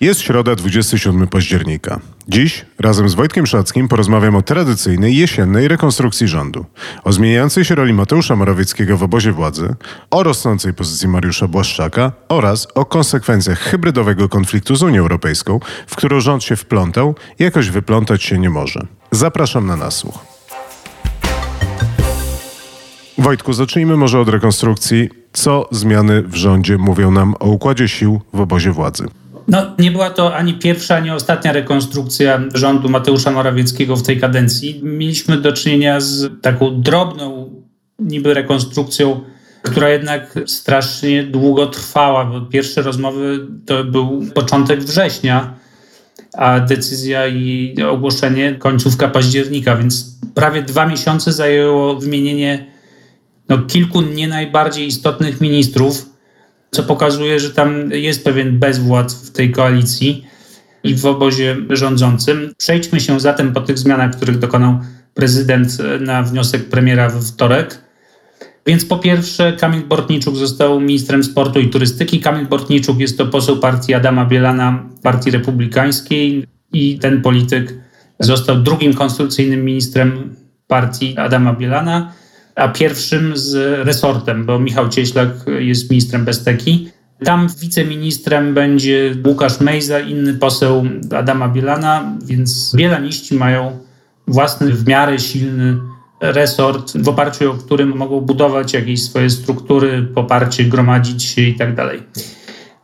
Jest środa 27 października. Dziś razem z Wojtkiem Szackim porozmawiam o tradycyjnej jesiennej rekonstrukcji rządu, o zmieniającej się roli Mateusza Morawieckiego w obozie władzy, o rosnącej pozycji Mariusza Błaszczaka oraz o konsekwencjach hybrydowego konfliktu z Unią Europejską, w którą rząd się wplątał i jakoś wyplątać się nie może. Zapraszam na nasłuch. Wojtku, zacznijmy może od rekonstrukcji. Co zmiany w rządzie mówią nam o układzie sił w obozie władzy? No, nie była to ani pierwsza, ani ostatnia rekonstrukcja rządu Mateusza Morawieckiego w tej kadencji. Mieliśmy do czynienia z taką drobną niby rekonstrukcją, która jednak strasznie długo trwała, bo pierwsze rozmowy to był początek września, a decyzja i ogłoszenie końcówka października, więc prawie dwa miesiące zajęło wymienienie no, kilku nie najbardziej istotnych ministrów co pokazuje, że tam jest pewien bezwład w tej koalicji i w obozie rządzącym. Przejdźmy się zatem po tych zmianach, których dokonał prezydent na wniosek premiera we wtorek. Więc po pierwsze, Kamil Bortniczuk został ministrem sportu i turystyki. Kamil Bortniczuk jest to poseł partii Adama Bielana, partii republikańskiej, i ten polityk został drugim konstytucyjnym ministrem partii Adama Bielana a pierwszym z resortem, bo Michał Cieślak jest ministrem Besteki. Tam wiceministrem będzie Łukasz Mejza, inny poseł Adama Bielana, więc bielaniści mają własny, w miarę silny resort, w oparciu o którym mogą budować jakieś swoje struktury, poparcie, gromadzić się i tak dalej.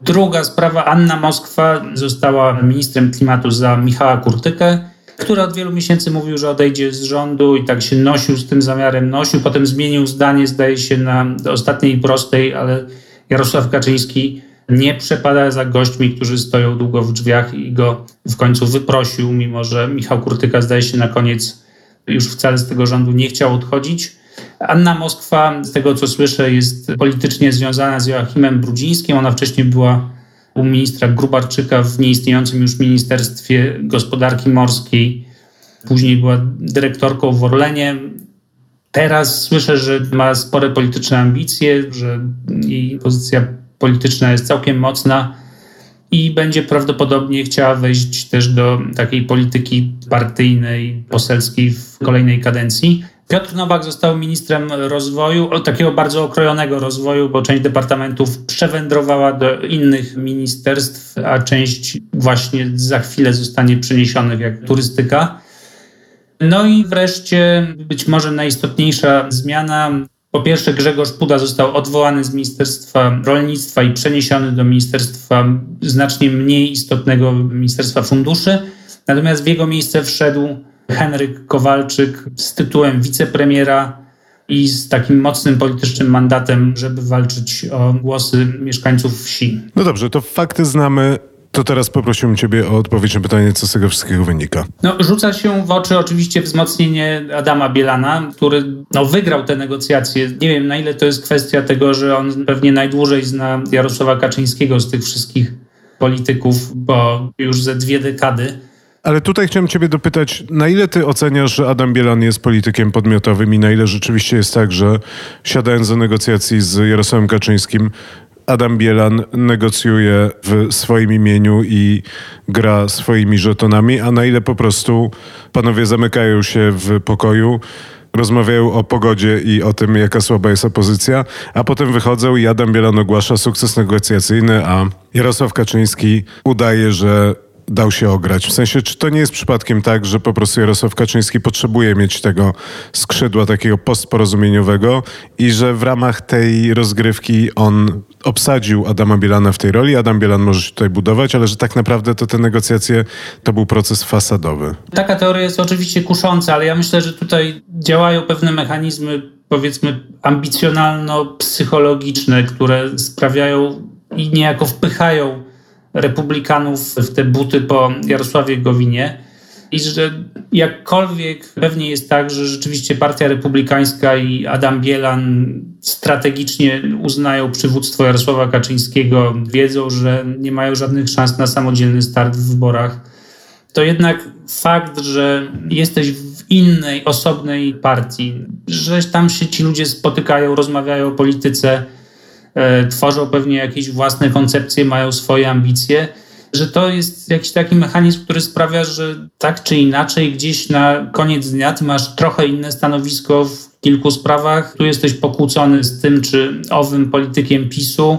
Druga sprawa, Anna Moskwa została ministrem klimatu za Michała Kurtykę który od wielu miesięcy mówił, że odejdzie z rządu i tak się nosił z tym zamiarem, nosił, potem zmienił zdanie, zdaje się, na ostatniej prostej, ale Jarosław Kaczyński nie przepada za gośćmi, którzy stoją długo w drzwiach i go w końcu wyprosił, mimo że Michał Kurtyka zdaje się na koniec już wcale z tego rządu nie chciał odchodzić. Anna Moskwa, z tego co słyszę, jest politycznie związana z Joachimem Brudzińskim. Ona wcześniej była u ministra Grubarczyka w nieistniejącym już Ministerstwie Gospodarki Morskiej. Później była dyrektorką w Orlenie. Teraz słyszę, że ma spore polityczne ambicje, że jej pozycja polityczna jest całkiem mocna i będzie prawdopodobnie chciała wejść też do takiej polityki partyjnej, poselskiej w kolejnej kadencji. Piotr Nowak został ministrem rozwoju, takiego bardzo okrojonego rozwoju, bo część departamentów przewędrowała do innych ministerstw, a część właśnie za chwilę zostanie przeniesionych, jak turystyka. No i wreszcie być może najistotniejsza zmiana. Po pierwsze, Grzegorz Puda został odwołany z Ministerstwa Rolnictwa i przeniesiony do Ministerstwa znacznie mniej istotnego Ministerstwa Funduszy. Natomiast w jego miejsce wszedł Henryk Kowalczyk z tytułem wicepremiera i z takim mocnym politycznym mandatem, żeby walczyć o głosy mieszkańców wsi. No dobrze, to fakty znamy. To teraz poprosiłbym Ciebie o odpowiedź na pytanie, co z tego wszystkiego wynika. No, rzuca się w oczy oczywiście wzmocnienie Adama Bielana, który no, wygrał te negocjacje. Nie wiem, na ile to jest kwestia tego, że on pewnie najdłużej zna Jarosława Kaczyńskiego z tych wszystkich polityków, bo już ze dwie dekady ale tutaj chciałem Ciebie dopytać, na ile Ty oceniasz, że Adam Bielan jest politykiem podmiotowym i na ile rzeczywiście jest tak, że siadając do negocjacji z Jarosławem Kaczyńskim, Adam Bielan negocjuje w swoim imieniu i gra swoimi żetonami, a na ile po prostu panowie zamykają się w pokoju, rozmawiają o pogodzie i o tym, jaka słaba jest opozycja, a potem wychodzą i Adam Bielan ogłasza sukces negocjacyjny, a Jarosław Kaczyński udaje, że dał się ograć? W sensie, czy to nie jest przypadkiem tak, że po prostu Jarosław Kaczyński potrzebuje mieć tego skrzydła takiego postporozumieniowego i że w ramach tej rozgrywki on obsadził Adama Bielana w tej roli, Adam Bielan może się tutaj budować, ale że tak naprawdę to te negocjacje to był proces fasadowy. Taka teoria jest oczywiście kusząca, ale ja myślę, że tutaj działają pewne mechanizmy, powiedzmy, ambicjonalno-psychologiczne, które sprawiają i niejako wpychają republikanów w te buty po Jarosławie Gowinie. i że jakkolwiek pewnie jest tak, że rzeczywiście Partia Republikańska i Adam Bielan strategicznie uznają przywództwo Jarosława Kaczyńskiego, wiedzą, że nie mają żadnych szans na samodzielny start w wyborach, to jednak fakt, że jesteś w innej, osobnej partii, że tam się ci ludzie spotykają, rozmawiają o polityce, tworzą pewnie jakieś własne koncepcje, mają swoje ambicje, że to jest jakiś taki mechanizm, który sprawia, że tak czy inaczej gdzieś na koniec dnia ty masz trochę inne stanowisko w kilku sprawach. Tu jesteś pokłócony z tym czy owym politykiem PiSu.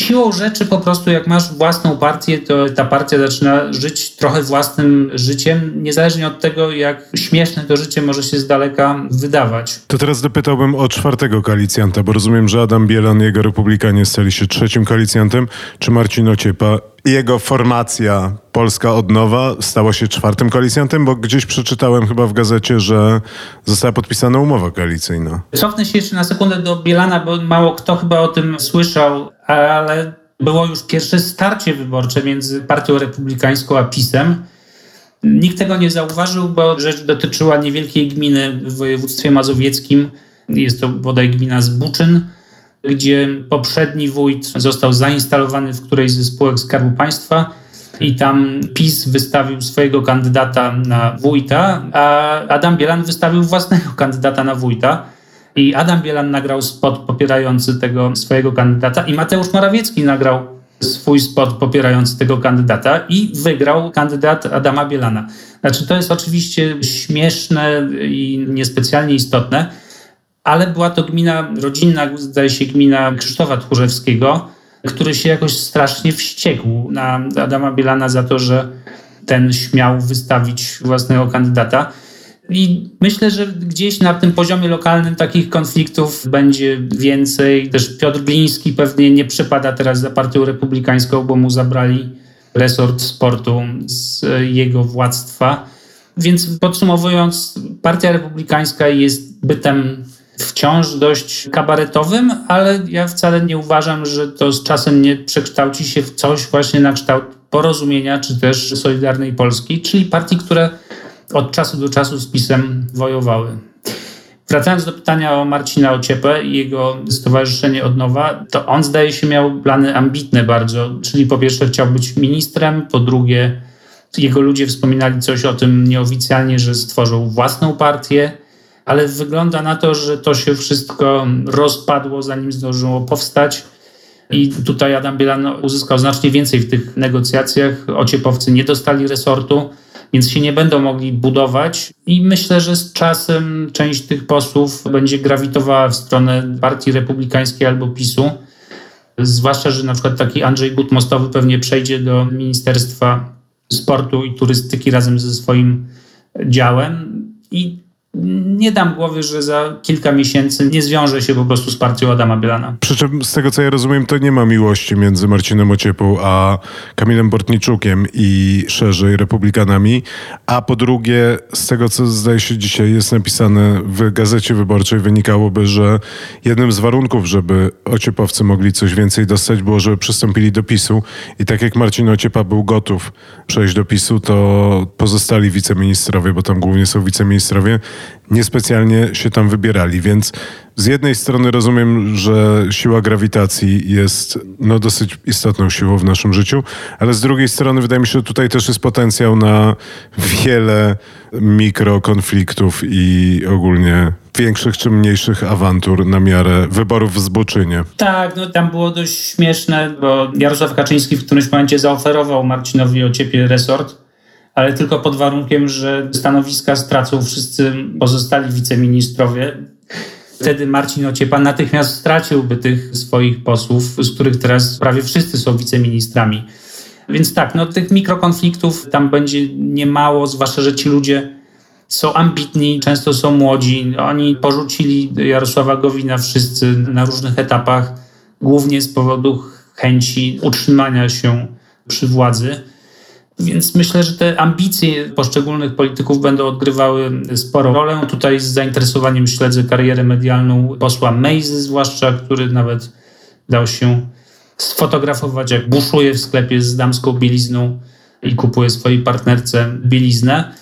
Siłą rzeczy po prostu jak masz własną partię, to ta partia zaczyna żyć trochę własnym życiem, niezależnie od tego, jak śmieszne to życie może się z daleka wydawać. To teraz dopytałbym o czwartego koalicjanta, bo rozumiem, że Adam Bielan, jego republikanie stali się trzecim koalicjantem, czy Marcin Ociepa jego formacja Polska od nowa stała się czwartym koalicjantem, bo gdzieś przeczytałem chyba w gazecie, że została podpisana umowa koalicyjna. Cofnę się jeszcze na sekundę do Bielana, bo mało kto chyba o tym słyszał, ale było już pierwsze starcie wyborcze między Partią Republikańską a PiSem. Nikt tego nie zauważył, bo rzecz dotyczyła niewielkiej gminy w województwie mazowieckim. Jest to bodaj gmina Zbuczyn gdzie poprzedni wójt został zainstalowany w którejś ze spółek Skarbu Państwa i tam PiS wystawił swojego kandydata na wójta, a Adam Bielan wystawił własnego kandydata na wójta. I Adam Bielan nagrał spot popierający tego swojego kandydata i Mateusz Morawiecki nagrał swój spot popierający tego kandydata i wygrał kandydat Adama Bielana. Znaczy to jest oczywiście śmieszne i niespecjalnie istotne, ale była to gmina rodzinna, zdaje się gmina Krzysztofa Tchórzewskiego, który się jakoś strasznie wściekł na Adama Bielana za to, że ten śmiał wystawić własnego kandydata. I myślę, że gdzieś na tym poziomie lokalnym takich konfliktów będzie więcej. Też Piotr Gliński pewnie nie przypada teraz za partią republikańską, bo mu zabrali resort sportu z jego władztwa. Więc podsumowując, Partia Republikańska jest bytem wciąż dość kabaretowym, ale ja wcale nie uważam, że to z czasem nie przekształci się w coś właśnie na kształt porozumienia czy też Solidarnej Polski, czyli partii, które od czasu do czasu z PiSem wojowały. Wracając do pytania o Marcina Ociepę i jego stowarzyszenie Odnowa, to on zdaje się miał plany ambitne bardzo, czyli po pierwsze chciał być ministrem, po drugie jego ludzie wspominali coś o tym nieoficjalnie, że stworzą własną partię, ale wygląda na to, że to się wszystko rozpadło, zanim zdążyło powstać. I tutaj Adam Bielan uzyskał znacznie więcej w tych negocjacjach. Ociepowcy nie dostali resortu, więc się nie będą mogli budować. I myślę, że z czasem część tych posłów będzie grawitowała w stronę Partii Republikańskiej albo PiSu. Zwłaszcza, że na przykład taki Andrzej But-Mostowy pewnie przejdzie do Ministerstwa Sportu i Turystyki razem ze swoim działem. I nie dam głowy, że za kilka miesięcy nie zwiąże się po prostu z partią Adama Bielana. Przy czym z tego co ja rozumiem, to nie ma miłości między Marcinem Ociepą a Kamilem Bortniczukiem i szerzej republikanami. A po drugie, z tego co zdaje się dzisiaj jest napisane w Gazecie Wyborczej, wynikałoby, że jednym z warunków, żeby ociepowcy mogli coś więcej dostać, było, żeby przystąpili do PiSu. I tak jak Marcin Ociepa był gotów przejść do PiSu, to pozostali wiceministrowie, bo tam głównie są wiceministrowie, niespecjalnie się tam wybierali, więc z jednej strony rozumiem, że siła grawitacji jest no, dosyć istotną siłą w naszym życiu, ale z drugiej strony wydaje mi się, że tutaj też jest potencjał na wiele mikrokonfliktów i ogólnie większych czy mniejszych awantur na miarę wyborów w Zboczynie. Tak, no tam było dość śmieszne, bo Jarosław Kaczyński w którymś momencie zaoferował Marcinowi Ociepie resort ale tylko pod warunkiem, że stanowiska stracą wszyscy pozostali wiceministrowie. Wtedy Marcin Ociepa natychmiast straciłby tych swoich posłów, z których teraz prawie wszyscy są wiceministrami. Więc tak, no tych mikrokonfliktów tam będzie niemało, zwłaszcza, że ci ludzie są ambitni, często są młodzi. Oni porzucili Jarosława Gowina wszyscy na różnych etapach, głównie z powodu chęci utrzymania się przy władzy. Więc myślę, że te ambicje poszczególnych polityków będą odgrywały sporą rolę. Tutaj z zainteresowaniem śledzę karierę medialną posła Mejzy, zwłaszcza, który nawet dał się sfotografować, jak buszuje w sklepie z damską bielizną i kupuje swojej partnerce bieliznę.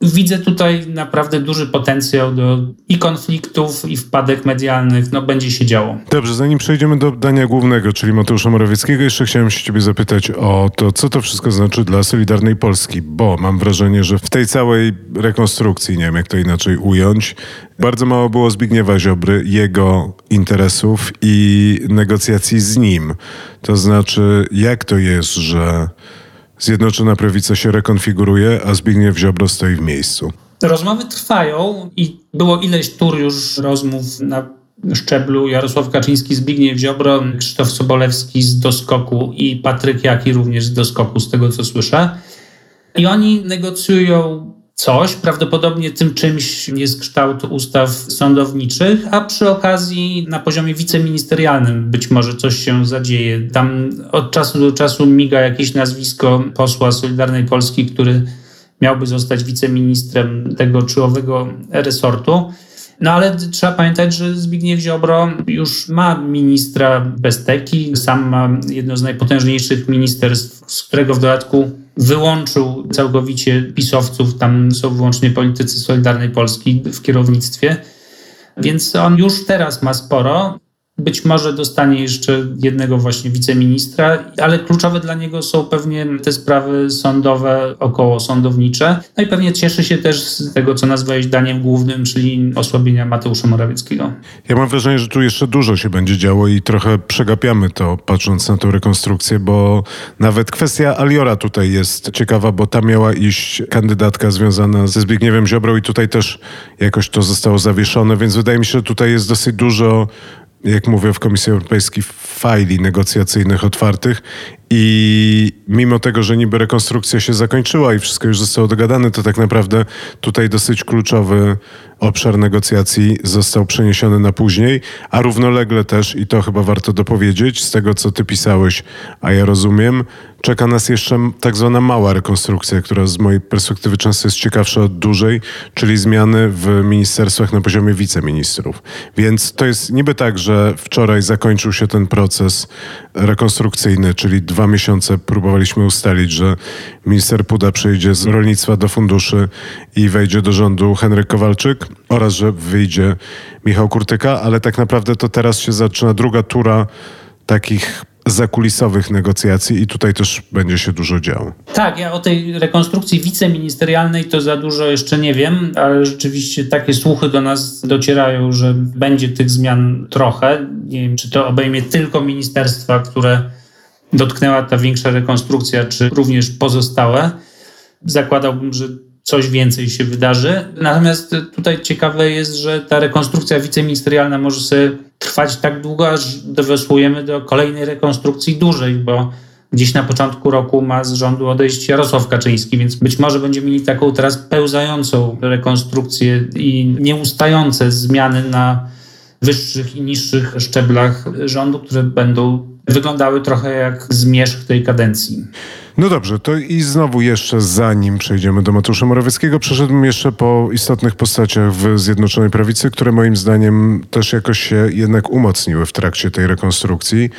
Widzę tutaj naprawdę duży potencjał do i konfliktów, i wpadek medialnych. No, będzie się działo. Dobrze, zanim przejdziemy do dania głównego, czyli Mateusza Morawieckiego, jeszcze chciałem się ciebie zapytać o to, co to wszystko znaczy dla Solidarnej Polski, bo mam wrażenie, że w tej całej rekonstrukcji, nie wiem jak to inaczej ująć, bardzo mało było Zbigniewa Ziobry, jego interesów i negocjacji z nim. To znaczy, jak to jest, że Zjednoczona Prawica się rekonfiguruje, a Zbigniew Ziobro stoi w miejscu. Rozmowy trwają i było ileś tur już rozmów na szczeblu Jarosław Kaczyński, Zbigniew Ziobro, Krzysztof Sobolewski z doskoku i Patryk Jaki również z doskoku, z tego co słyszę. I oni negocjują coś, prawdopodobnie tym czymś jest kształt ustaw sądowniczych, a przy okazji na poziomie wiceministerialnym być może coś się zadzieje. Tam od czasu do czasu miga jakieś nazwisko posła Solidarnej Polski, który miałby zostać wiceministrem tego czy owego resortu. No ale trzeba pamiętać, że Zbigniew Ziobro już ma ministra Besteki, sam ma jedno z najpotężniejszych ministerstw, z którego w dodatku wyłączył całkowicie pisowców, tam są wyłącznie politycy Solidarnej Polski w kierownictwie. Więc on już teraz ma sporo. Być może dostanie jeszcze jednego właśnie wiceministra, ale kluczowe dla niego są pewnie te sprawy sądowe, około sądownicze. No i pewnie cieszy się też z tego, co nazwałeś daniem głównym, czyli osłabienia Mateusza Morawieckiego. Ja mam wrażenie, że tu jeszcze dużo się będzie działo i trochę przegapiamy to, patrząc na tę rekonstrukcję, bo nawet kwestia Aliora tutaj jest ciekawa, bo tam miała iść kandydatka związana ze Zbigniewem Ziobrą i tutaj też jakoś to zostało zawieszone, więc wydaje mi się, że tutaj jest dosyć dużo jak mówię, w Komisji Europejskiej fajli negocjacyjnych otwartych i mimo tego, że niby rekonstrukcja się zakończyła i wszystko już zostało dogadane, to tak naprawdę tutaj dosyć kluczowy obszar negocjacji został przeniesiony na później, a równolegle też, i to chyba warto dopowiedzieć, z tego co ty pisałeś, a ja rozumiem, czeka nas jeszcze tak zwana mała rekonstrukcja, która z mojej perspektywy często jest ciekawsza od dużej, czyli zmiany w ministerstwach na poziomie wiceministrów. Więc to jest niby tak, że wczoraj zakończył się ten proces rekonstrukcyjny, czyli dwa miesiące próbowaliśmy ustalić, że minister Puda przejdzie z rolnictwa do funduszy i wejdzie do rządu Henryk Kowalczyk oraz, że wyjdzie Michał Kurtyka, ale tak naprawdę to teraz się zaczyna druga tura takich zakulisowych negocjacji i tutaj też będzie się dużo działo. Tak, ja o tej rekonstrukcji wiceministerialnej to za dużo jeszcze nie wiem, ale rzeczywiście takie słuchy do nas docierają, że będzie tych zmian trochę. Nie wiem, czy to obejmie tylko ministerstwa, które dotknęła ta większa rekonstrukcja, czy również pozostałe. Zakładałbym, że coś więcej się wydarzy. Natomiast tutaj ciekawe jest, że ta rekonstrukcja wiceministerialna może sobie trwać tak długo, aż dowiosłujemy do kolejnej rekonstrukcji dużej, bo gdzieś na początku roku ma z rządu odejść Jarosław Kaczyński, więc być może będziemy mieli taką teraz pełzającą rekonstrukcję i nieustające zmiany na wyższych i niższych szczeblach rządu, które będą wyglądały trochę jak zmierzch tej kadencji. No dobrze, to i znowu jeszcze zanim przejdziemy do Mateusza Morawieckiego, przeszedłbym jeszcze po istotnych postaciach w Zjednoczonej Prawicy, które moim zdaniem też jakoś się jednak umocniły w trakcie tej rekonstrukcji.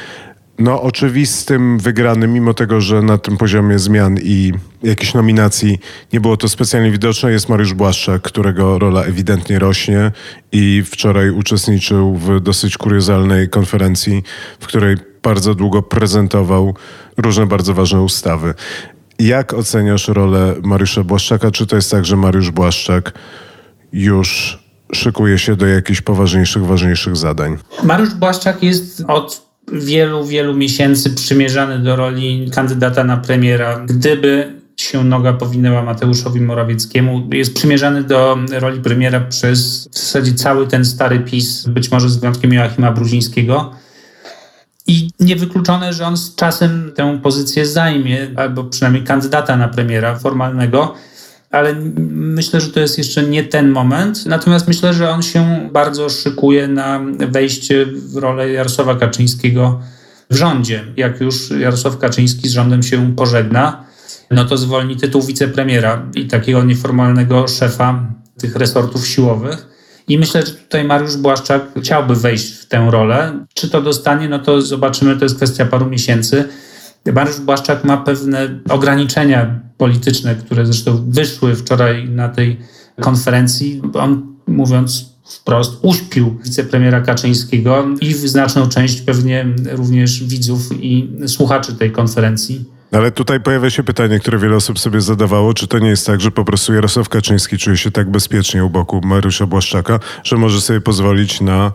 No, oczywistym wygranym, mimo tego, że na tym poziomie zmian i jakichś nominacji nie było to specjalnie widoczne, jest Mariusz Błaszczak, którego rola ewidentnie rośnie i wczoraj uczestniczył w dosyć kuriozalnej konferencji, w której bardzo długo prezentował różne bardzo ważne ustawy. Jak oceniasz rolę Mariusza Błaszczaka? Czy to jest tak, że Mariusz Błaszczak już szykuje się do jakichś poważniejszych, ważniejszych zadań? Mariusz Błaszczak jest od wielu, wielu miesięcy przymierzany do roli kandydata na premiera. Gdyby się noga powinęła Mateuszowi Morawieckiemu. Jest przymierzany do roli premiera przez w zasadzie cały ten stary PiS, być może z wyjątkiem Joachima Bruzińskiego. I niewykluczone, że on z czasem tę pozycję zajmie, albo przynajmniej kandydata na premiera formalnego, ale myślę, że to jest jeszcze nie ten moment. Natomiast myślę, że on się bardzo szykuje na wejście w rolę Jarosława Kaczyńskiego w rządzie. Jak już Jarosław Kaczyński z rządem się pożegna, no to zwolni tytuł wicepremiera i takiego nieformalnego szefa tych resortów siłowych. I myślę, że tutaj Mariusz Błaszczak chciałby wejść w tę rolę. Czy to dostanie, no to zobaczymy, to jest kwestia paru miesięcy. Mariusz Błaszczak ma pewne ograniczenia polityczne, które zresztą wyszły wczoraj na tej konferencji. On, mówiąc wprost, uśpił wicepremiera Kaczyńskiego i znaczną część pewnie również widzów i słuchaczy tej konferencji. Ale tutaj pojawia się pytanie, które wiele osób sobie zadawało, czy to nie jest tak, że po prostu Jarosław Kaczyński czuje się tak bezpiecznie u boku Mariusza Błaszczaka, że może sobie pozwolić na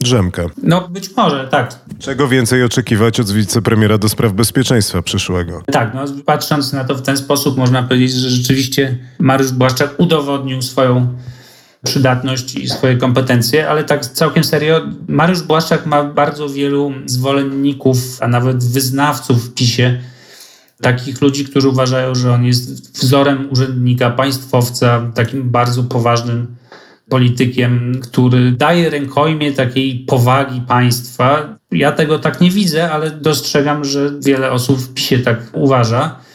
drzemkę. No być może, tak. Czego więcej oczekiwać od wicepremiera do spraw bezpieczeństwa przyszłego? Tak, no patrząc na to w ten sposób można powiedzieć, że rzeczywiście Mariusz Błaszczak udowodnił swoją przydatność i swoje kompetencje, ale tak całkiem serio, Mariusz Błaszczak ma bardzo wielu zwolenników, a nawet wyznawców w PiSie, takich ludzi, którzy uważają, że on jest wzorem urzędnika, państwowca, takim bardzo poważnym politykiem, który daje rękojmie takiej powagi państwa. Ja tego tak nie widzę, ale dostrzegam, że wiele osób PiSie tak uważa.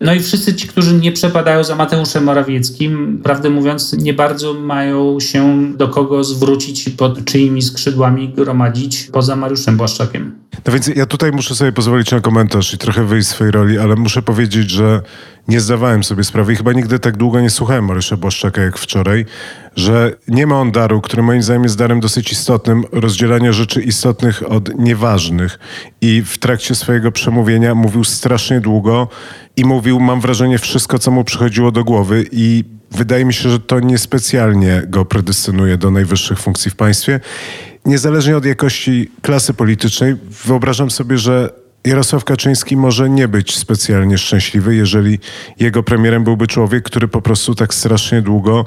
No i wszyscy ci, którzy nie przepadają za Mateuszem Morawieckim, prawdę mówiąc, nie bardzo mają się do kogo zwrócić i pod czyimi skrzydłami gromadzić poza Mariuszem Błaszczakiem. No więc ja tutaj muszę sobie pozwolić na komentarz i trochę wyjść z swojej roli, ale muszę powiedzieć, że nie zdawałem sobie sprawy i chyba nigdy tak długo nie słuchałem Mariusza Błaszczaka jak wczoraj, że nie ma on daru, który moim zdaniem jest darem dosyć istotnym, rozdzielania rzeczy istotnych od nieważnych. I w trakcie swojego przemówienia mówił strasznie długo i mówił, mam wrażenie, wszystko, co mu przychodziło do głowy i wydaje mi się, że to niespecjalnie go predestynuje do najwyższych funkcji w państwie. Niezależnie od jakości klasy politycznej, wyobrażam sobie, że Jarosław Kaczyński może nie być specjalnie szczęśliwy, jeżeli jego premierem byłby człowiek, który po prostu tak strasznie długo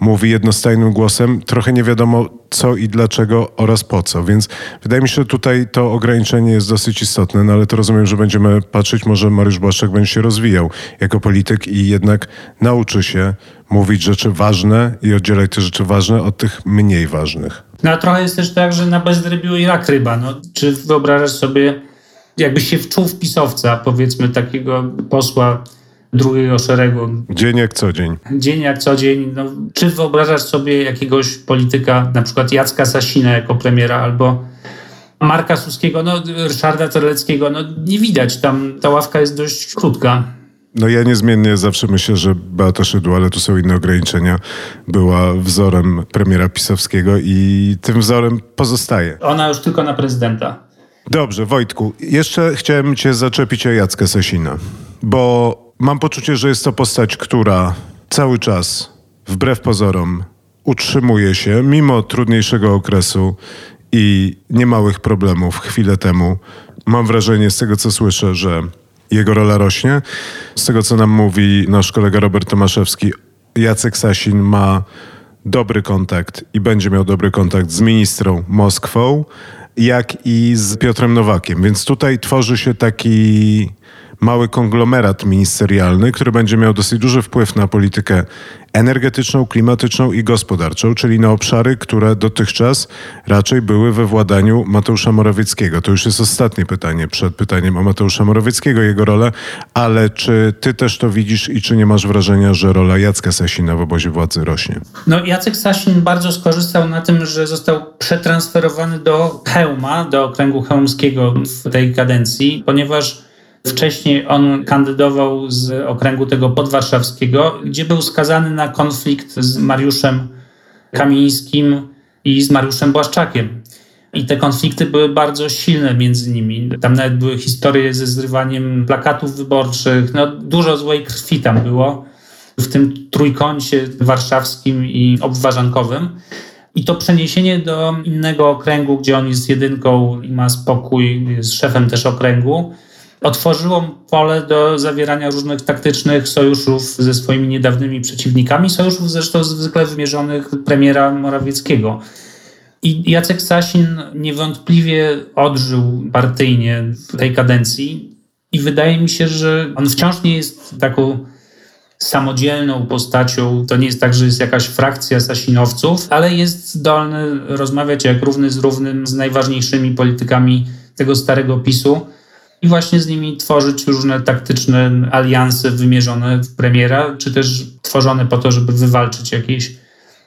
mówi jednostajnym głosem, trochę nie wiadomo co i dlaczego oraz po co. Więc wydaje mi się, że tutaj to ograniczenie jest dosyć istotne, no ale to rozumiem, że będziemy patrzeć, może Mariusz Błaszczak będzie się rozwijał jako polityk i jednak nauczy się mówić rzeczy ważne i oddzielać te rzeczy ważne od tych mniej ważnych. No a trochę jest też tak, że na bezrybiu i rak ryba. No, czy wyobrażasz sobie, jakbyś się wczuł w pisowca, powiedzmy takiego posła drugiego szeregu. Dzień jak co dzień. Dzień jak co dzień. No, czy wyobrażasz sobie jakiegoś polityka, na przykład Jacka Sasina jako premiera, albo Marka Suskiego, no Ryszarda Terleckiego, no nie widać, tam ta ławka jest dość krótka. No ja niezmiennie zawsze myślę, że Beata Szydło, ale tu są inne ograniczenia, była wzorem premiera pisowskiego i tym wzorem pozostaje. Ona już tylko na prezydenta. Dobrze, Wojtku, jeszcze chciałem cię zaczepić o Jacka Sasina, bo Mam poczucie, że jest to postać, która cały czas, wbrew pozorom, utrzymuje się mimo trudniejszego okresu i niemałych problemów chwilę temu. Mam wrażenie z tego, co słyszę, że jego rola rośnie. Z tego, co nam mówi nasz kolega Robert Tomaszewski, Jacek Sasin ma dobry kontakt i będzie miał dobry kontakt z ministrą Moskwą, jak i z Piotrem Nowakiem. Więc tutaj tworzy się taki mały konglomerat ministerialny, który będzie miał dosyć duży wpływ na politykę energetyczną, klimatyczną i gospodarczą, czyli na obszary, które dotychczas raczej były we władaniu Mateusza Morawieckiego. To już jest ostatnie pytanie przed pytaniem o Mateusza Morawieckiego, jego rolę, ale czy ty też to widzisz i czy nie masz wrażenia, że rola Jacka Sasina w obozie władzy rośnie? No Jacek Sasin bardzo skorzystał na tym, że został przetransferowany do Hełma, do okręgu hełmskiego w tej kadencji, ponieważ Wcześniej on kandydował z okręgu tego podwarszawskiego, gdzie był skazany na konflikt z Mariuszem Kamińskim i z Mariuszem Błaszczakiem. I te konflikty były bardzo silne między nimi. Tam nawet były historie ze zrywaniem plakatów wyborczych. No, dużo złej krwi tam było w tym trójkącie warszawskim i obwarzankowym. I to przeniesienie do innego okręgu, gdzie on jest jedynką i ma spokój, jest szefem też okręgu, otworzyło pole do zawierania różnych taktycznych sojuszów ze swoimi niedawnymi przeciwnikami, sojuszów zresztą zwykle wymierzonych premiera Morawieckiego. I Jacek Sasin niewątpliwie odżył partyjnie w tej kadencji i wydaje mi się, że on wciąż nie jest taką samodzielną postacią. To nie jest tak, że jest jakaś frakcja sasinowców, ale jest zdolny rozmawiać jak równy z równym z najważniejszymi politykami tego starego PiSu i właśnie z nimi tworzyć różne taktyczne alianse wymierzone w premiera, czy też tworzone po to, żeby wywalczyć jakieś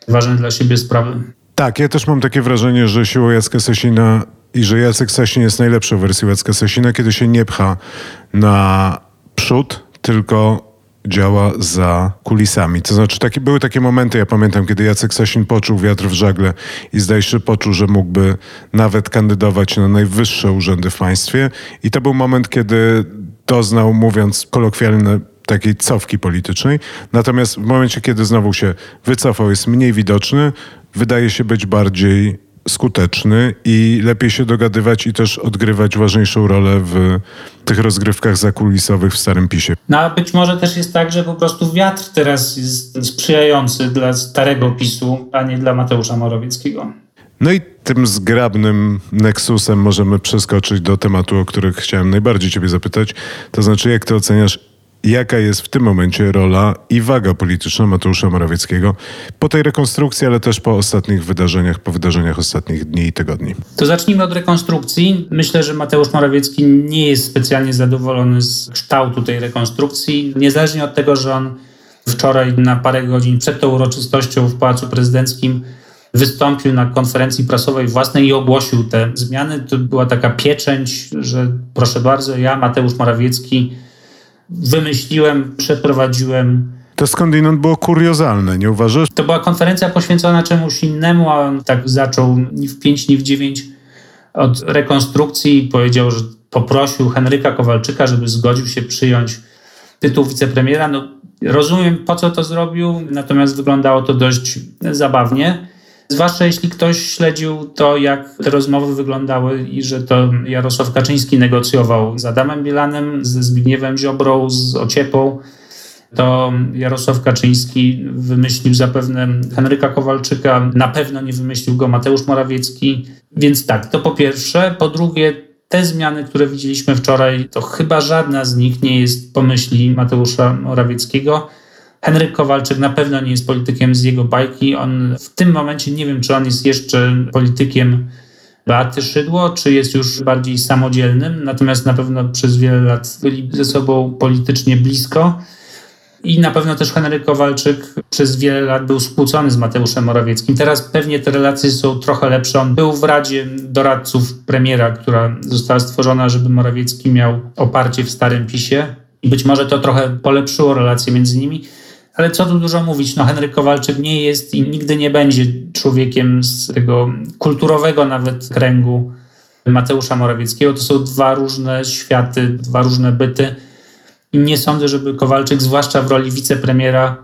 ważne dla siebie sprawy. Tak, ja też mam takie wrażenie, że siłą Jacka Sasina i że Jacek Sasin jest najlepszą wersją Jacka Sasina, kiedy się nie pcha na przód, tylko działa za kulisami. To znaczy, były takie momenty, ja pamiętam, kiedy Jacek Sasin poczuł wiatr w żagle i zdaje się, poczuł, że mógłby nawet kandydować na najwyższe urzędy w państwie. I to był moment, kiedy doznał, mówiąc kolokwialnie, takiej cofki politycznej. Natomiast w momencie, kiedy znowu się wycofał, jest mniej widoczny, wydaje się być bardziej skuteczny i lepiej się dogadywać i też odgrywać ważniejszą rolę w tych rozgrywkach zakulisowych w Starym PiSie. No a być może też jest tak, że po prostu wiatr teraz jest sprzyjający dla starego PiSu, a nie dla Mateusza Morawieckiego. No i tym zgrabnym nexusem możemy przeskoczyć do tematu, o których chciałem najbardziej ciebie zapytać. To znaczy, jak ty oceniasz jaka jest w tym momencie rola i waga polityczna Mateusza Morawieckiego po tej rekonstrukcji, ale też po ostatnich wydarzeniach, po wydarzeniach ostatnich dni i tygodni. To zacznijmy od rekonstrukcji. Myślę, że Mateusz Morawiecki nie jest specjalnie zadowolony z kształtu tej rekonstrukcji, niezależnie od tego, że on wczoraj na parę godzin przed tą uroczystością w Pałacu Prezydenckim wystąpił na konferencji prasowej własnej i ogłosił te zmiany. To była taka pieczęć, że proszę bardzo, ja, Mateusz Morawiecki, wymyśliłem, przeprowadziłem. To skądinąd było kuriozalne, nie uważasz? To była konferencja poświęcona czemuś innemu, a on tak zaczął ni w pięć, ni w dziewięć od rekonstrukcji i powiedział, że poprosił Henryka Kowalczyka, żeby zgodził się przyjąć tytuł wicepremiera. No, rozumiem, po co to zrobił, natomiast wyglądało to dość zabawnie. Zwłaszcza jeśli ktoś śledził to, jak te rozmowy wyglądały i że to Jarosław Kaczyński negocjował z Adamem Bielanem, ze Zbigniewem Ziobrą, z Ociepą, to Jarosław Kaczyński wymyślił zapewne Henryka Kowalczyka, na pewno nie wymyślił go Mateusz Morawiecki. Więc tak, to po pierwsze. Po drugie, te zmiany, które widzieliśmy wczoraj, to chyba żadna z nich nie jest pomyśli Mateusza Morawieckiego. Henryk Kowalczyk na pewno nie jest politykiem z jego bajki. On w tym momencie nie wiem, czy on jest jeszcze politykiem Beaty Szydło, czy jest już bardziej samodzielnym, natomiast na pewno przez wiele lat byli ze sobą politycznie blisko. I na pewno też Henryk Kowalczyk przez wiele lat był skłócony z Mateuszem Morawieckim. Teraz pewnie te relacje są trochę lepsze. On był w Radzie Doradców Premiera, która została stworzona, żeby Morawiecki miał oparcie w Starym PiSie. I być może to trochę polepszyło relacje między nimi. Ale co tu dużo mówić, no Henryk Kowalczyk nie jest i nigdy nie będzie człowiekiem z tego kulturowego nawet kręgu Mateusza Morawieckiego. To są dwa różne światy, dwa różne byty. I nie sądzę, żeby Kowalczyk, zwłaszcza w roli wicepremiera,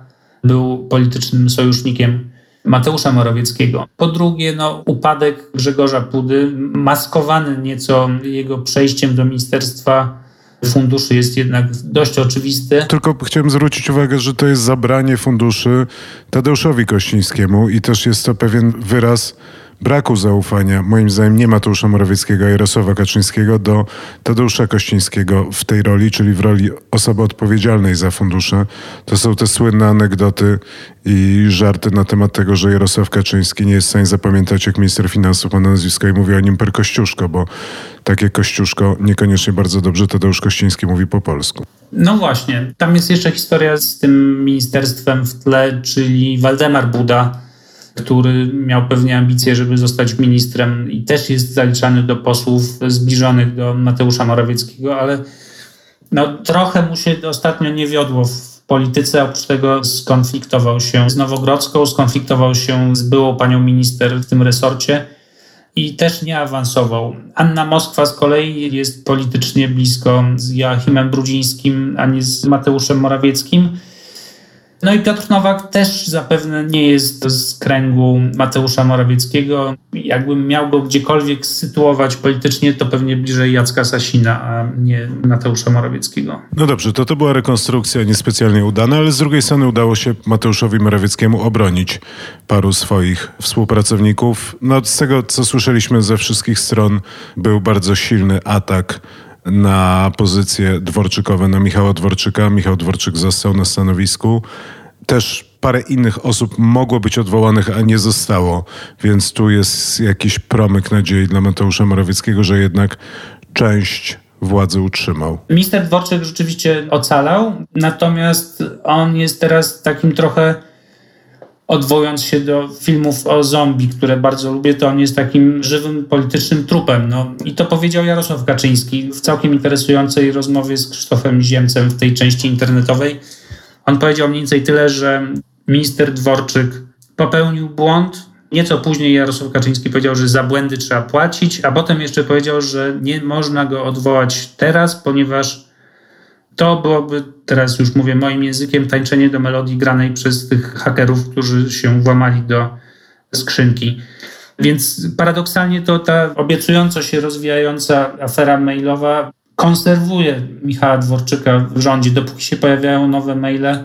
był politycznym sojusznikiem Mateusza Morawieckiego. Po drugie, no, upadek Grzegorza Pudy, maskowany nieco jego przejściem do Ministerstwa funduszy jest jednak dość oczywisty. Tylko chciałem zwrócić uwagę, że to jest zabranie funduszy Tadeuszowi Kościńskiemu i też jest to pewien wyraz braku zaufania, moim zdaniem, nie Mateusza Morawieckiego, a Jarosława Kaczyńskiego do Tadeusza Kościńskiego w tej roli, czyli w roli osoby odpowiedzialnej za fundusze. To są te słynne anegdoty i żarty na temat tego, że Jarosław Kaczyński nie jest w stanie zapamiętać, jak minister finansów ma nazwisko i mówi o nim per Kościuszko, bo takie Kościuszko niekoniecznie bardzo dobrze Tadeusz Kościński mówi po polsku. No właśnie, tam jest jeszcze historia z tym ministerstwem w tle, czyli Waldemar Buda, który miał pewnie ambicje, żeby zostać ministrem i też jest zaliczany do posłów zbliżonych do Mateusza Morawieckiego, ale no, trochę mu się ostatnio nie wiodło w polityce. Oprócz tego skonfliktował się z Nowogrodzką, skonfliktował się z byłą panią minister w tym resorcie i też nie awansował. Anna Moskwa z kolei jest politycznie blisko z Joachimem Brudzińskim, a nie z Mateuszem Morawieckim. No i Piotr Nowak też zapewne nie jest z kręgu Mateusza Morawieckiego. Jakbym miał go gdziekolwiek sytuować politycznie, to pewnie bliżej Jacka Sasina, a nie Mateusza Morawieckiego. No dobrze, to to była rekonstrukcja niespecjalnie udana, ale z drugiej strony udało się Mateuszowi Morawieckiemu obronić paru swoich współpracowników. No z tego, co słyszeliśmy ze wszystkich stron, był bardzo silny atak na pozycje dworczykowe na Michała Dworczyka. Michał Dworczyk został na stanowisku. Też parę innych osób mogło być odwołanych, a nie zostało, więc tu jest jakiś promyk nadziei dla Mateusza Morawieckiego, że jednak część władzy utrzymał. Minister Dworczyk rzeczywiście ocalał, natomiast on jest teraz takim trochę odwołując się do filmów o zombie, które bardzo lubię, to on jest takim żywym politycznym trupem. No. I to powiedział Jarosław Kaczyński w całkiem interesującej rozmowie z Krzysztofem Ziemcem w tej części internetowej. On powiedział mniej więcej tyle, że minister Dworczyk popełnił błąd. Nieco później Jarosław Kaczyński powiedział, że za błędy trzeba płacić, a potem jeszcze powiedział, że nie można go odwołać teraz, ponieważ to byłoby, teraz już mówię moim językiem, tańczenie do melodii granej przez tych hakerów, którzy się włamali do skrzynki. Więc paradoksalnie to ta obiecująco się rozwijająca afera mailowa konserwuje Michała Dworczyka w rządzie. Dopóki się pojawiają nowe maile,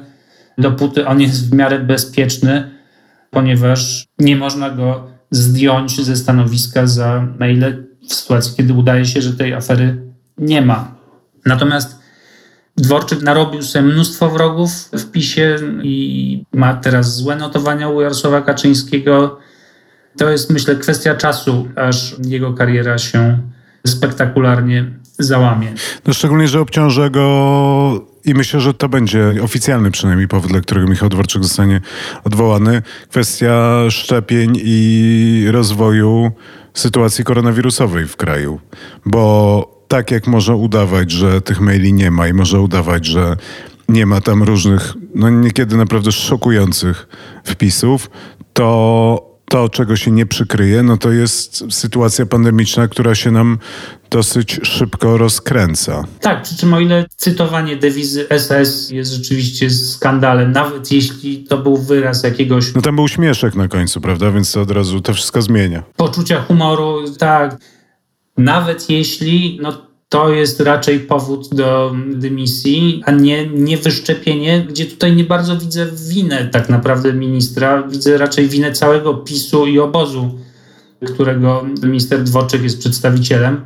dopóty on jest w miarę bezpieczny, ponieważ nie można go zdjąć ze stanowiska za maile w sytuacji, kiedy udaje się, że tej afery nie ma. Natomiast Dworczyk narobił sobie mnóstwo wrogów w PiSie i ma teraz złe notowania u Jarosława Kaczyńskiego. To jest, myślę, kwestia czasu, aż jego kariera się spektakularnie załamie. No szczególnie, że obciąża go i myślę, że to będzie oficjalny przynajmniej powód, dla którego Michał Dworczyk zostanie odwołany. Kwestia szczepień i rozwoju sytuacji koronawirusowej w kraju. Bo tak jak może udawać, że tych maili nie ma i może udawać, że nie ma tam różnych, no niekiedy naprawdę szokujących wpisów, to to, czego się nie przykryje, no to jest sytuacja pandemiczna, która się nam dosyć szybko rozkręca. Tak, przy czym o ile cytowanie dewizy SS jest rzeczywiście skandalem, nawet jeśli to był wyraz jakiegoś... No tam był śmieszek na końcu, prawda? Więc to od razu to wszystko zmienia. Poczucia humoru, tak. Nawet jeśli no, to jest raczej powód do dymisji, a nie, nie wyszczepienie, gdzie tutaj nie bardzo widzę winę tak naprawdę ministra. Widzę raczej winę całego PiSu i obozu, którego minister Dworczyk jest przedstawicielem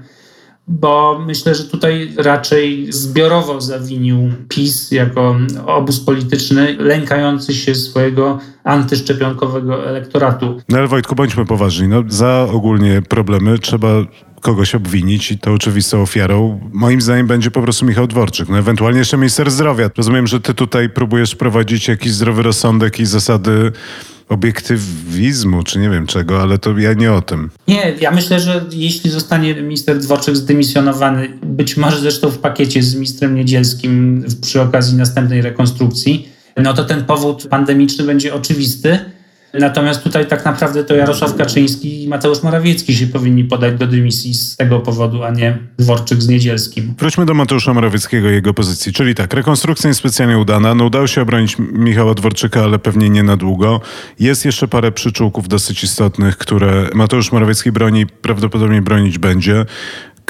bo myślę, że tutaj raczej zbiorowo zawinił PiS jako obóz polityczny lękający się swojego antyszczepionkowego elektoratu. No ale Wojtku, bądźmy poważni. No, za ogólnie problemy trzeba kogoś obwinić i to oczywistą ofiarą moim zdaniem będzie po prostu Michał Dworczyk. No ewentualnie jeszcze minister zdrowia. Rozumiem, że ty tutaj próbujesz prowadzić jakiś zdrowy rozsądek i zasady obiektywizmu, czy nie wiem czego, ale to ja nie o tym. Nie, ja myślę, że jeśli zostanie minister Dworczyk zdymisjonowany, być może zresztą w pakiecie z ministrem Niedzielskim przy okazji następnej rekonstrukcji, no to ten powód pandemiczny będzie oczywisty Natomiast tutaj tak naprawdę to Jarosław Kaczyński i Mateusz Morawiecki się powinni podać do dymisji z tego powodu, a nie Dworczyk z Niedzielskim. Wróćmy do Mateusza Morawieckiego i jego pozycji. Czyli tak, rekonstrukcja niespecjalnie udana. No udało się obronić Michała Dworczyka, ale pewnie nie na długo. Jest jeszcze parę przyczółków dosyć istotnych, które Mateusz Morawiecki broni, prawdopodobnie bronić będzie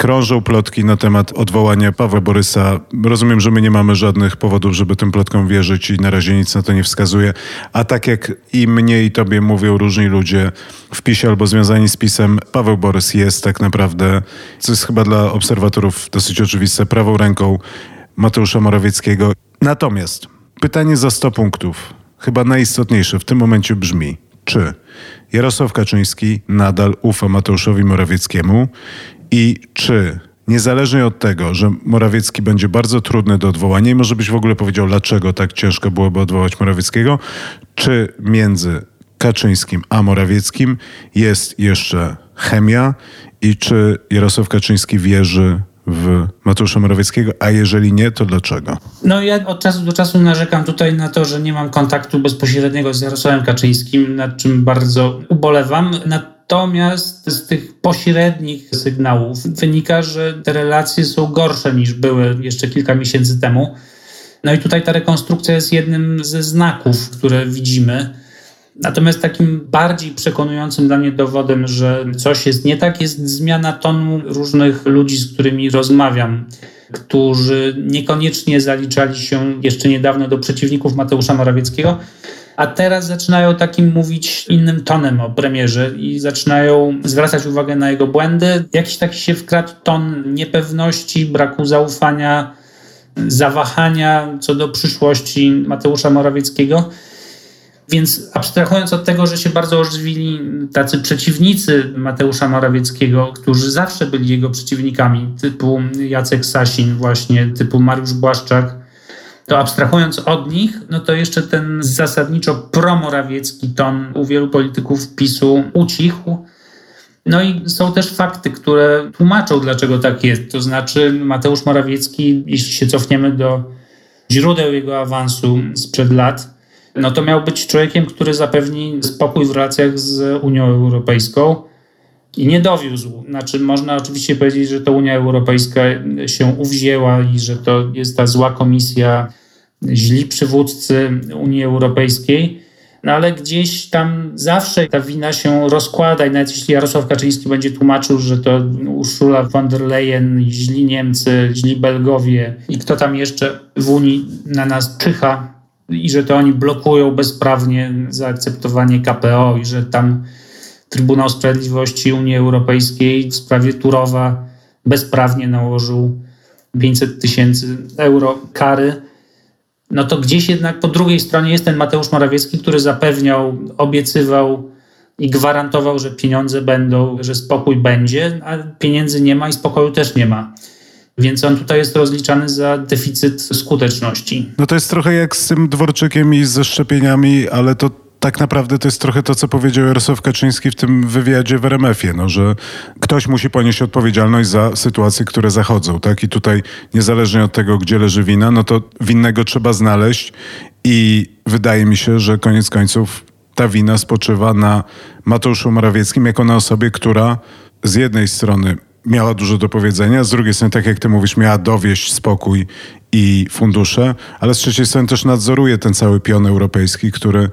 krążą plotki na temat odwołania Pawła Borysa. Rozumiem, że my nie mamy żadnych powodów, żeby tym plotkom wierzyć i na razie nic na to nie wskazuje. A tak jak i mnie i tobie mówią różni ludzie w PiSie albo związani z PiSem, Paweł Borys jest tak naprawdę, co jest chyba dla obserwatorów dosyć oczywiste, prawą ręką Mateusza Morawieckiego. Natomiast pytanie za 100 punktów, chyba najistotniejsze w tym momencie brzmi, czy Jarosław Kaczyński nadal ufa Mateuszowi Morawieckiemu i czy niezależnie od tego, że Morawiecki będzie bardzo trudny do odwołania i może byś w ogóle powiedział, dlaczego tak ciężko byłoby odwołać Morawieckiego, czy między Kaczyńskim a Morawieckim jest jeszcze chemia i czy Jarosław Kaczyński wierzy w Mateusza Morawieckiego, a jeżeli nie, to dlaczego? No ja od czasu do czasu narzekam tutaj na to, że nie mam kontaktu bezpośredniego z Jarosławem Kaczyńskim, nad czym bardzo ubolewam. Natomiast z tych pośrednich sygnałów wynika, że te relacje są gorsze niż były jeszcze kilka miesięcy temu. No i tutaj ta rekonstrukcja jest jednym ze znaków, które widzimy. Natomiast takim bardziej przekonującym dla mnie dowodem, że coś jest nie tak, jest zmiana tonu różnych ludzi, z którymi rozmawiam, którzy niekoniecznie zaliczali się jeszcze niedawno do przeciwników Mateusza Morawieckiego, a teraz zaczynają takim mówić innym tonem o premierze i zaczynają zwracać uwagę na jego błędy. Jakiś taki się wkradł ton niepewności, braku zaufania, zawahania co do przyszłości Mateusza Morawieckiego. Więc abstrahując od tego, że się bardzo ożywili tacy przeciwnicy Mateusza Morawieckiego, którzy zawsze byli jego przeciwnikami, typu Jacek Sasin, właśnie typu Mariusz Błaszczak, to abstrahując od nich, no to jeszcze ten zasadniczo promorawiecki ton u wielu polityków PiSu ucichł. No i są też fakty, które tłumaczą, dlaczego tak jest. To znaczy, Mateusz Morawiecki, jeśli się cofniemy do źródeł jego awansu sprzed lat, no to miał być człowiekiem, który zapewni spokój w relacjach z Unią Europejską i nie dowiózł. Znaczy, można oczywiście powiedzieć, że to Unia Europejska się uwzięła i że to jest ta zła komisja, źli przywódcy Unii Europejskiej. No ale gdzieś tam zawsze ta wina się rozkłada i nawet jeśli Jarosław Kaczyński będzie tłumaczył, że to Ursula von der Leyen, źli Niemcy, źli Belgowie i kto tam jeszcze w Unii na nas czyha i że to oni blokują bezprawnie zaakceptowanie KPO i że tam Trybunał Sprawiedliwości Unii Europejskiej w sprawie Turowa bezprawnie nałożył 500 tysięcy euro kary no to gdzieś jednak po drugiej stronie jest ten Mateusz Morawiecki, który zapewniał, obiecywał i gwarantował, że pieniądze będą, że spokój będzie, a pieniędzy nie ma i spokoju też nie ma. Więc on tutaj jest rozliczany za deficyt skuteczności. No to jest trochę jak z tym Dworczykiem i ze szczepieniami, ale to tak naprawdę to jest trochę to, co powiedział Jarosław Kaczyński w tym wywiadzie w RMF-ie, no, że ktoś musi ponieść odpowiedzialność za sytuacje, które zachodzą, tak? I tutaj niezależnie od tego, gdzie leży wina, no to winnego trzeba znaleźć i wydaje mi się, że koniec końców ta wina spoczywa na Mateuszu Morawieckim jako na osobie, która z jednej strony miała dużo do powiedzenia, z drugiej strony, tak jak ty mówisz, miała dowieść spokój i fundusze, ale z trzeciej strony też nadzoruje ten cały pion europejski, który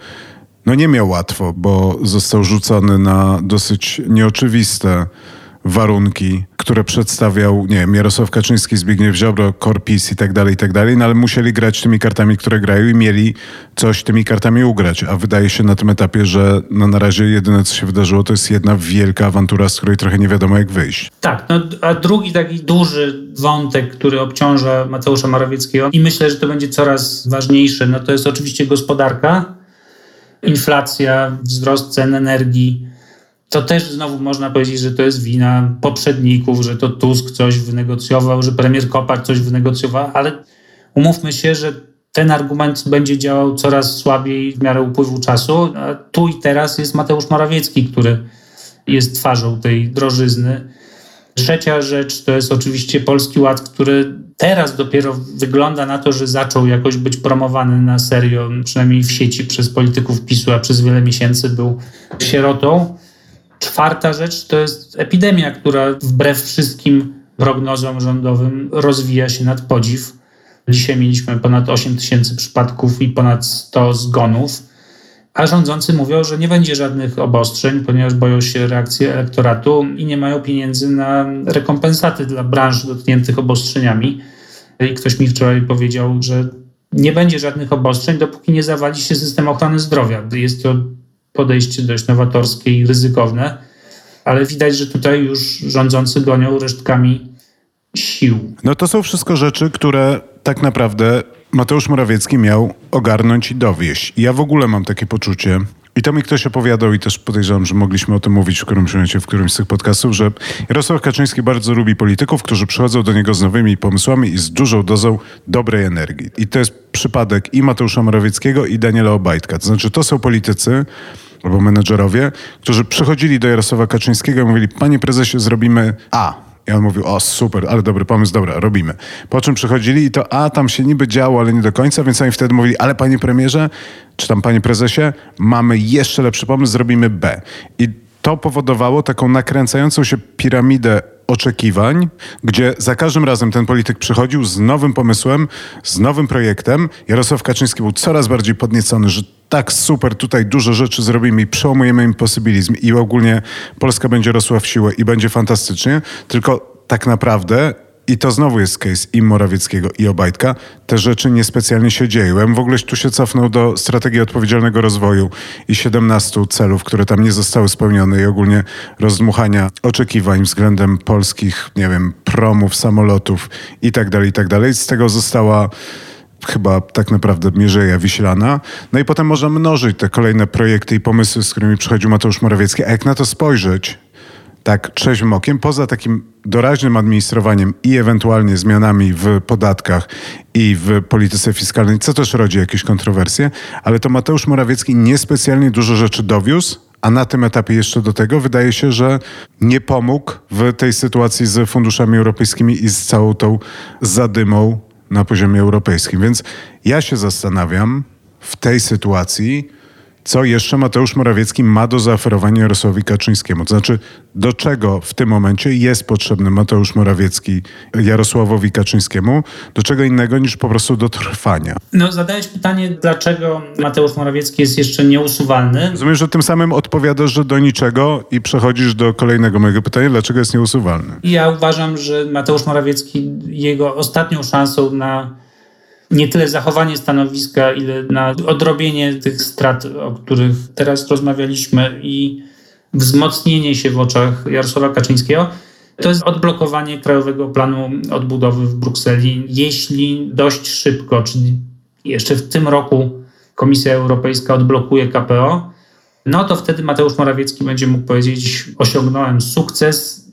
no nie miał łatwo, bo został rzucony na dosyć nieoczywiste warunki, które przedstawiał, nie wiem, Jarosław Kaczyński, Zbigniew Ziobro, Korpis i tak dalej, i tak dalej, no ale musieli grać tymi kartami, które grają i mieli coś tymi kartami ugrać, a wydaje się na tym etapie, że no na razie jedyne, co się wydarzyło, to jest jedna wielka awantura, z której trochę nie wiadomo, jak wyjść. Tak, no a drugi taki duży wątek, który obciąża Mateusza Morawieckiego i myślę, że to będzie coraz ważniejsze, no to jest oczywiście gospodarka, inflacja, wzrost cen energii. To też znowu można powiedzieć, że to jest wina poprzedników, że to Tusk coś wynegocjował, że premier Kopacz coś wynegocjował, ale umówmy się, że ten argument będzie działał coraz słabiej w miarę upływu czasu. A tu i teraz jest Mateusz Morawiecki, który jest twarzą tej drożyzny. Trzecia rzecz to jest oczywiście Polski Ład, który teraz dopiero wygląda na to, że zaczął jakoś być promowany na serio, przynajmniej w sieci przez polityków PiSu, a przez wiele miesięcy był sierotą. Czwarta rzecz to jest epidemia, która wbrew wszystkim prognozom rządowym rozwija się nad podziw. Dzisiaj mieliśmy ponad 8 tysięcy przypadków i ponad 100 zgonów a rządzący mówią, że nie będzie żadnych obostrzeń, ponieważ boją się reakcji elektoratu i nie mają pieniędzy na rekompensaty dla branż dotkniętych obostrzeniami. I ktoś mi wczoraj powiedział, że nie będzie żadnych obostrzeń, dopóki nie zawali się system ochrony zdrowia. Jest to podejście dość nowatorskie i ryzykowne, ale widać, że tutaj już rządzący gonią resztkami sił. No to są wszystko rzeczy, które tak naprawdę Mateusz Morawiecki miał ogarnąć i dowieść. Ja w ogóle mam takie poczucie, i to mi ktoś opowiadał i też podejrzewam, że mogliśmy o tym mówić w którymś momencie, w którymś z tych podcastów, że Jarosław Kaczyński bardzo lubi polityków, którzy przychodzą do niego z nowymi pomysłami i z dużą dozą dobrej energii. I to jest przypadek i Mateusza Morawieckiego i Daniela Obajtka. To znaczy to są politycy albo menedżerowie, którzy przychodzili do Jarosława Kaczyńskiego i mówili, panie prezesie, zrobimy A, i on mówił, o super, ale dobry pomysł, dobra, robimy. Po czym przychodzili i to, a tam się niby działo, ale nie do końca, więc oni wtedy mówili, ale panie premierze, czy tam panie prezesie, mamy jeszcze lepszy pomysł, zrobimy B. I to powodowało taką nakręcającą się piramidę oczekiwań, gdzie za każdym razem ten polityk przychodził z nowym pomysłem, z nowym projektem. Jarosław Kaczyński był coraz bardziej podniecony, że tak super, tutaj dużo rzeczy zrobimy i przełamujemy imposybilizm i ogólnie Polska będzie rosła w siłę i będzie fantastycznie, tylko tak naprawdę i to znowu jest case i Morawieckiego, i Obajtka. Te rzeczy niespecjalnie się dzieją. Ja w ogóle tu się cofnął do strategii odpowiedzialnego rozwoju i 17 celów, które tam nie zostały spełnione i ogólnie rozdmuchania oczekiwań względem polskich, nie wiem, promów, samolotów i tak dalej, i tak dalej. Z tego została chyba tak naprawdę Mierzeja Wiślana. No i potem można mnożyć te kolejne projekty i pomysły, z którymi przychodził Mateusz Morawiecki. A jak na to spojrzeć, tak trzeźwym okiem, poza takim doraźnym administrowaniem i ewentualnie zmianami w podatkach i w polityce fiskalnej, co też rodzi jakieś kontrowersje, ale to Mateusz Morawiecki niespecjalnie dużo rzeczy dowiózł, a na tym etapie jeszcze do tego wydaje się, że nie pomógł w tej sytuacji z funduszami europejskimi i z całą tą zadymą na poziomie europejskim. Więc ja się zastanawiam w tej sytuacji, co jeszcze Mateusz Morawiecki ma do zaoferowania Jarosławowi Kaczyńskiemu. To znaczy, do czego w tym momencie jest potrzebny Mateusz Morawiecki Jarosławowi Kaczyńskiemu, do czego innego niż po prostu do trwania. No, zadałeś pytanie, dlaczego Mateusz Morawiecki jest jeszcze nieusuwalny. Rozumiem, że tym samym odpowiadasz, że do niczego i przechodzisz do kolejnego mojego pytania, dlaczego jest nieusuwalny. Ja uważam, że Mateusz Morawiecki, jego ostatnią szansą na nie tyle zachowanie stanowiska, ile na odrobienie tych strat, o których teraz rozmawialiśmy i wzmocnienie się w oczach Jarosława Kaczyńskiego, to jest odblokowanie Krajowego Planu Odbudowy w Brukseli. Jeśli dość szybko, czyli jeszcze w tym roku Komisja Europejska odblokuje KPO, no to wtedy Mateusz Morawiecki będzie mógł powiedzieć: Osiągnąłem sukces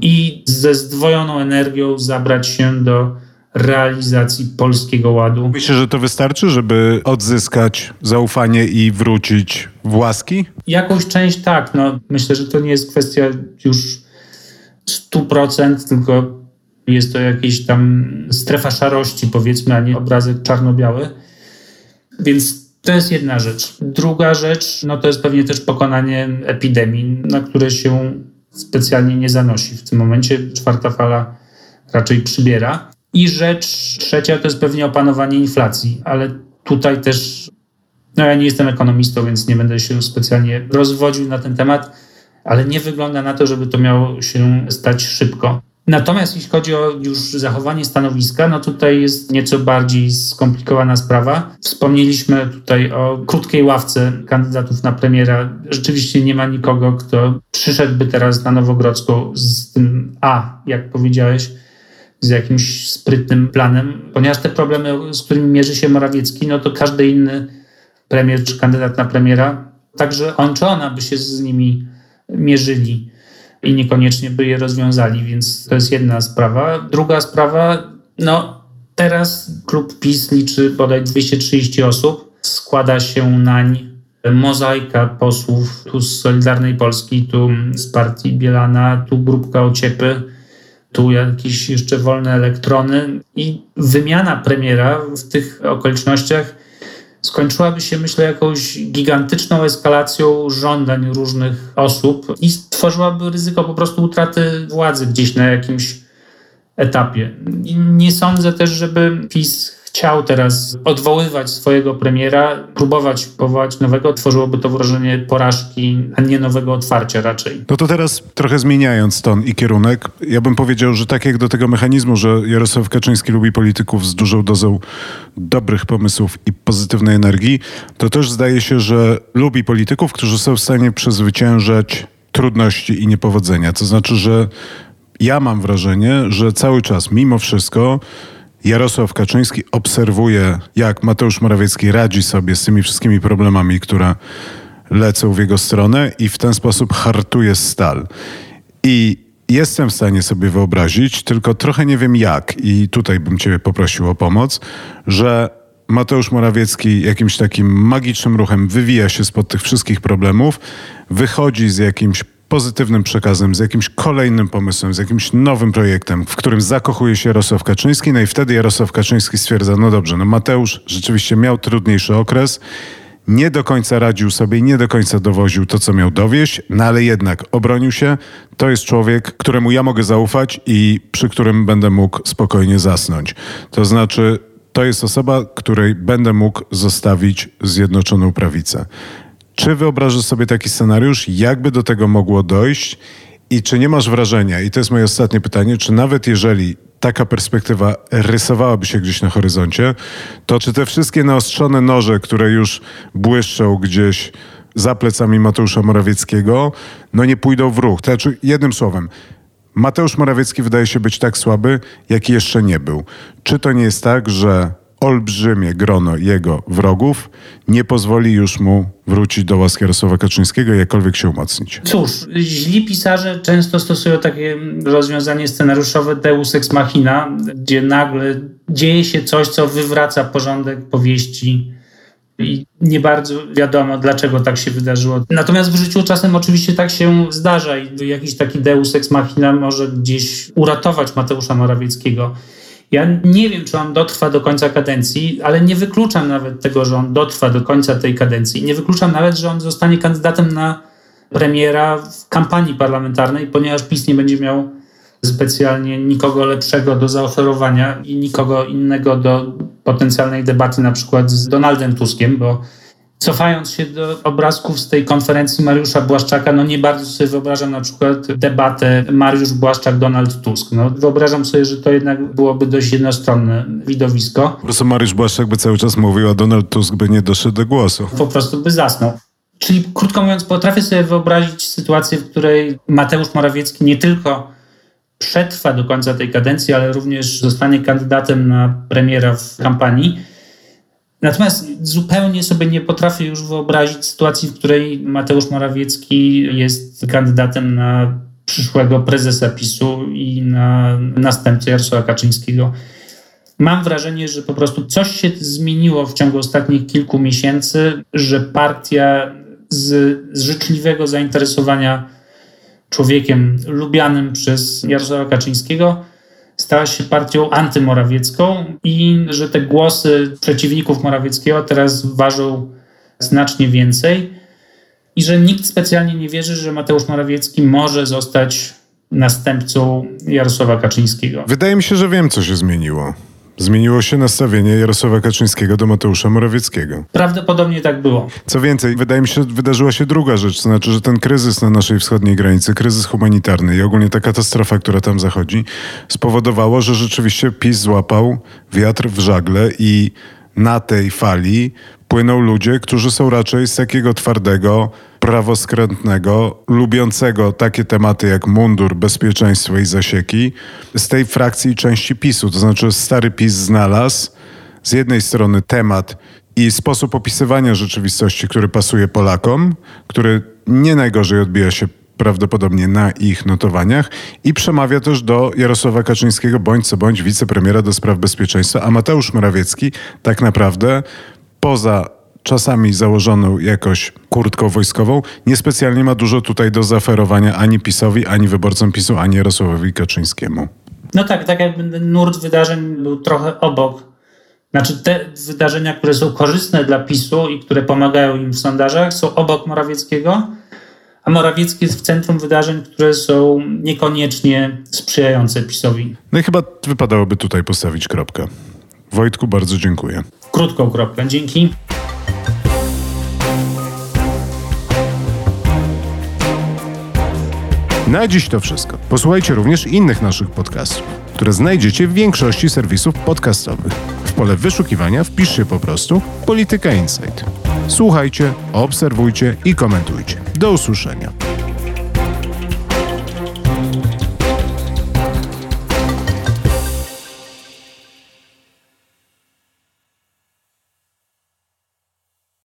i ze zdwojoną energią zabrać się do realizacji Polskiego Ładu. Myślę, że to wystarczy, żeby odzyskać zaufanie i wrócić w łaski? Jakąś część tak. No, myślę, że to nie jest kwestia już 100%, tylko jest to jakaś tam strefa szarości, powiedzmy, a nie obrazek czarno-biały. Więc to jest jedna rzecz. Druga rzecz, no to jest pewnie też pokonanie epidemii, na które się specjalnie nie zanosi. W tym momencie czwarta fala raczej przybiera. I rzecz trzecia to jest pewnie opanowanie inflacji, ale tutaj też, no ja nie jestem ekonomistą, więc nie będę się specjalnie rozwodził na ten temat, ale nie wygląda na to, żeby to miało się stać szybko. Natomiast jeśli chodzi o już zachowanie stanowiska, no tutaj jest nieco bardziej skomplikowana sprawa. Wspomnieliśmy tutaj o krótkiej ławce kandydatów na premiera. Rzeczywiście nie ma nikogo, kto przyszedłby teraz na Nowogrodzką z tym A, jak powiedziałeś, z jakimś sprytnym planem, ponieważ te problemy, z którymi mierzy się Morawiecki, no to każdy inny premier czy kandydat na premiera, także on czy ona by się z nimi mierzyli i niekoniecznie by je rozwiązali, więc to jest jedna sprawa. Druga sprawa, no teraz klub PiS liczy bodaj 230 osób, składa się nań mozaika posłów tu z Solidarnej Polski, tu z partii Bielana, tu grupka Ociepy, tu jakieś jeszcze wolne elektrony i wymiana premiera w tych okolicznościach skończyłaby się, myślę, jakąś gigantyczną eskalacją żądań różnych osób i stworzyłaby ryzyko po prostu utraty władzy gdzieś na jakimś etapie. I nie sądzę też, żeby PiS chciał teraz odwoływać swojego premiera, próbować powołać nowego, tworzyłoby to wrażenie porażki, a nie nowego otwarcia raczej. No to teraz trochę zmieniając ton i kierunek, ja bym powiedział, że tak jak do tego mechanizmu, że Jarosław Kaczyński lubi polityków z dużą dozą dobrych pomysłów i pozytywnej energii, to też zdaje się, że lubi polityków, którzy są w stanie przezwyciężać trudności i niepowodzenia. To znaczy, że ja mam wrażenie, że cały czas, mimo wszystko, Jarosław Kaczyński obserwuje, jak Mateusz Morawiecki radzi sobie z tymi wszystkimi problemami, które lecą w jego stronę i w ten sposób hartuje stal. I jestem w stanie sobie wyobrazić, tylko trochę nie wiem jak, i tutaj bym Ciebie poprosił o pomoc, że Mateusz Morawiecki jakimś takim magicznym ruchem wywija się spod tych wszystkich problemów, wychodzi z jakimś pozytywnym przekazem, z jakimś kolejnym pomysłem, z jakimś nowym projektem, w którym zakochuje się Jarosław Kaczyński, no i wtedy Jarosław Kaczyński stwierdza, no dobrze, no Mateusz rzeczywiście miał trudniejszy okres, nie do końca radził sobie, nie do końca dowoził to, co miał dowieść, no ale jednak obronił się. To jest człowiek, któremu ja mogę zaufać i przy którym będę mógł spokojnie zasnąć. To znaczy, to jest osoba, której będę mógł zostawić Zjednoczoną Prawicę. Czy wyobrażasz sobie taki scenariusz? Jakby do tego mogło dojść? I czy nie masz wrażenia, i to jest moje ostatnie pytanie, czy nawet jeżeli taka perspektywa rysowałaby się gdzieś na horyzoncie, to czy te wszystkie naostrzone noże, które już błyszczą gdzieś za plecami Mateusza Morawieckiego, no nie pójdą w ruch? Znaczy, jednym słowem, Mateusz Morawiecki wydaje się być tak słaby, jaki jeszcze nie był. Czy to nie jest tak, że olbrzymie grono jego wrogów nie pozwoli już mu wrócić do łaski Jarosława Kaczyńskiego i jakkolwiek się umocnić. Cóż, źli pisarze często stosują takie rozwiązanie scenariuszowe deus ex machina, gdzie nagle dzieje się coś, co wywraca porządek powieści i nie bardzo wiadomo, dlaczego tak się wydarzyło. Natomiast w życiu czasem oczywiście tak się zdarza i jakiś taki deus ex machina może gdzieś uratować Mateusza Morawieckiego. Ja nie wiem, czy on dotrwa do końca kadencji, ale nie wykluczam nawet tego, że on dotrwa do końca tej kadencji. Nie wykluczam nawet, że on zostanie kandydatem na premiera w kampanii parlamentarnej, ponieważ PiS nie będzie miał specjalnie nikogo lepszego do zaoferowania i nikogo innego do potencjalnej debaty, na przykład z Donaldem Tuskiem, bo cofając się do obrazków z tej konferencji Mariusza Błaszczaka, no nie bardzo sobie wyobrażam na przykład debatę Mariusz Błaszczak-Donald Tusk. No, wyobrażam sobie, że to jednak byłoby dość jednostronne widowisko. Po prostu Mariusz Błaszczak by cały czas mówił, a Donald Tusk by nie doszedł do głosu. Po prostu by zasnął. Czyli krótko mówiąc, potrafię sobie wyobrazić sytuację, w której Mateusz Morawiecki nie tylko przetrwa do końca tej kadencji, ale również zostanie kandydatem na premiera w kampanii. Natomiast zupełnie sobie nie potrafię już wyobrazić sytuacji, w której Mateusz Morawiecki jest kandydatem na przyszłego prezesa PiSu i na następcę Jarosława Kaczyńskiego. Mam wrażenie, że po prostu coś się zmieniło w ciągu ostatnich kilku miesięcy, że partia z, z życzliwego zainteresowania człowiekiem lubianym przez Jarosława Kaczyńskiego, stała się partią antymorawiecką i że te głosy przeciwników Morawieckiego teraz ważą znacznie więcej i że nikt specjalnie nie wierzy, że Mateusz Morawiecki może zostać następcą Jarosława Kaczyńskiego. Wydaje mi się, że wiem, co się zmieniło. Zmieniło się nastawienie Jarosława Kaczyńskiego do Mateusza Morawieckiego. Prawdopodobnie tak było. Co więcej, wydaje mi się, że wydarzyła się druga rzecz, to znaczy, że ten kryzys na naszej wschodniej granicy, kryzys humanitarny i ogólnie ta katastrofa, która tam zachodzi, spowodowało, że rzeczywiście PiS złapał wiatr w żagle i na tej fali płyną ludzie, którzy są raczej z takiego twardego, prawoskrętnego, lubiącego takie tematy jak mundur, bezpieczeństwo i zasieki, z tej frakcji części PiSu. To znaczy stary PiS znalazł z jednej strony temat i sposób opisywania rzeczywistości, który pasuje Polakom, który nie najgorzej odbija się prawdopodobnie na ich notowaniach i przemawia też do Jarosława Kaczyńskiego, bądź co bądź wicepremiera do spraw bezpieczeństwa, a Mateusz Morawiecki tak naprawdę poza czasami założoną jakoś kurtką wojskową, niespecjalnie ma dużo tutaj do zaoferowania ani PiSowi, ani wyborcom PiSu, ani Jarosławowi Kaczyńskiemu. No tak, tak jakby nurt wydarzeń był trochę obok. Znaczy te wydarzenia, które są korzystne dla PiSu i które pomagają im w sondażach, są obok Morawieckiego, a Morawiecki jest w centrum wydarzeń, które są niekoniecznie sprzyjające PiSowi. No i chyba wypadałoby tutaj postawić kropkę. Wojtku, bardzo dziękuję. Krótką kropkę. Dzięki. Na dziś to wszystko. Posłuchajcie również innych naszych podcastów, które znajdziecie w większości serwisów podcastowych. W pole wyszukiwania wpiszcie po prostu Polityka Insight. Słuchajcie, obserwujcie i komentujcie. Do usłyszenia.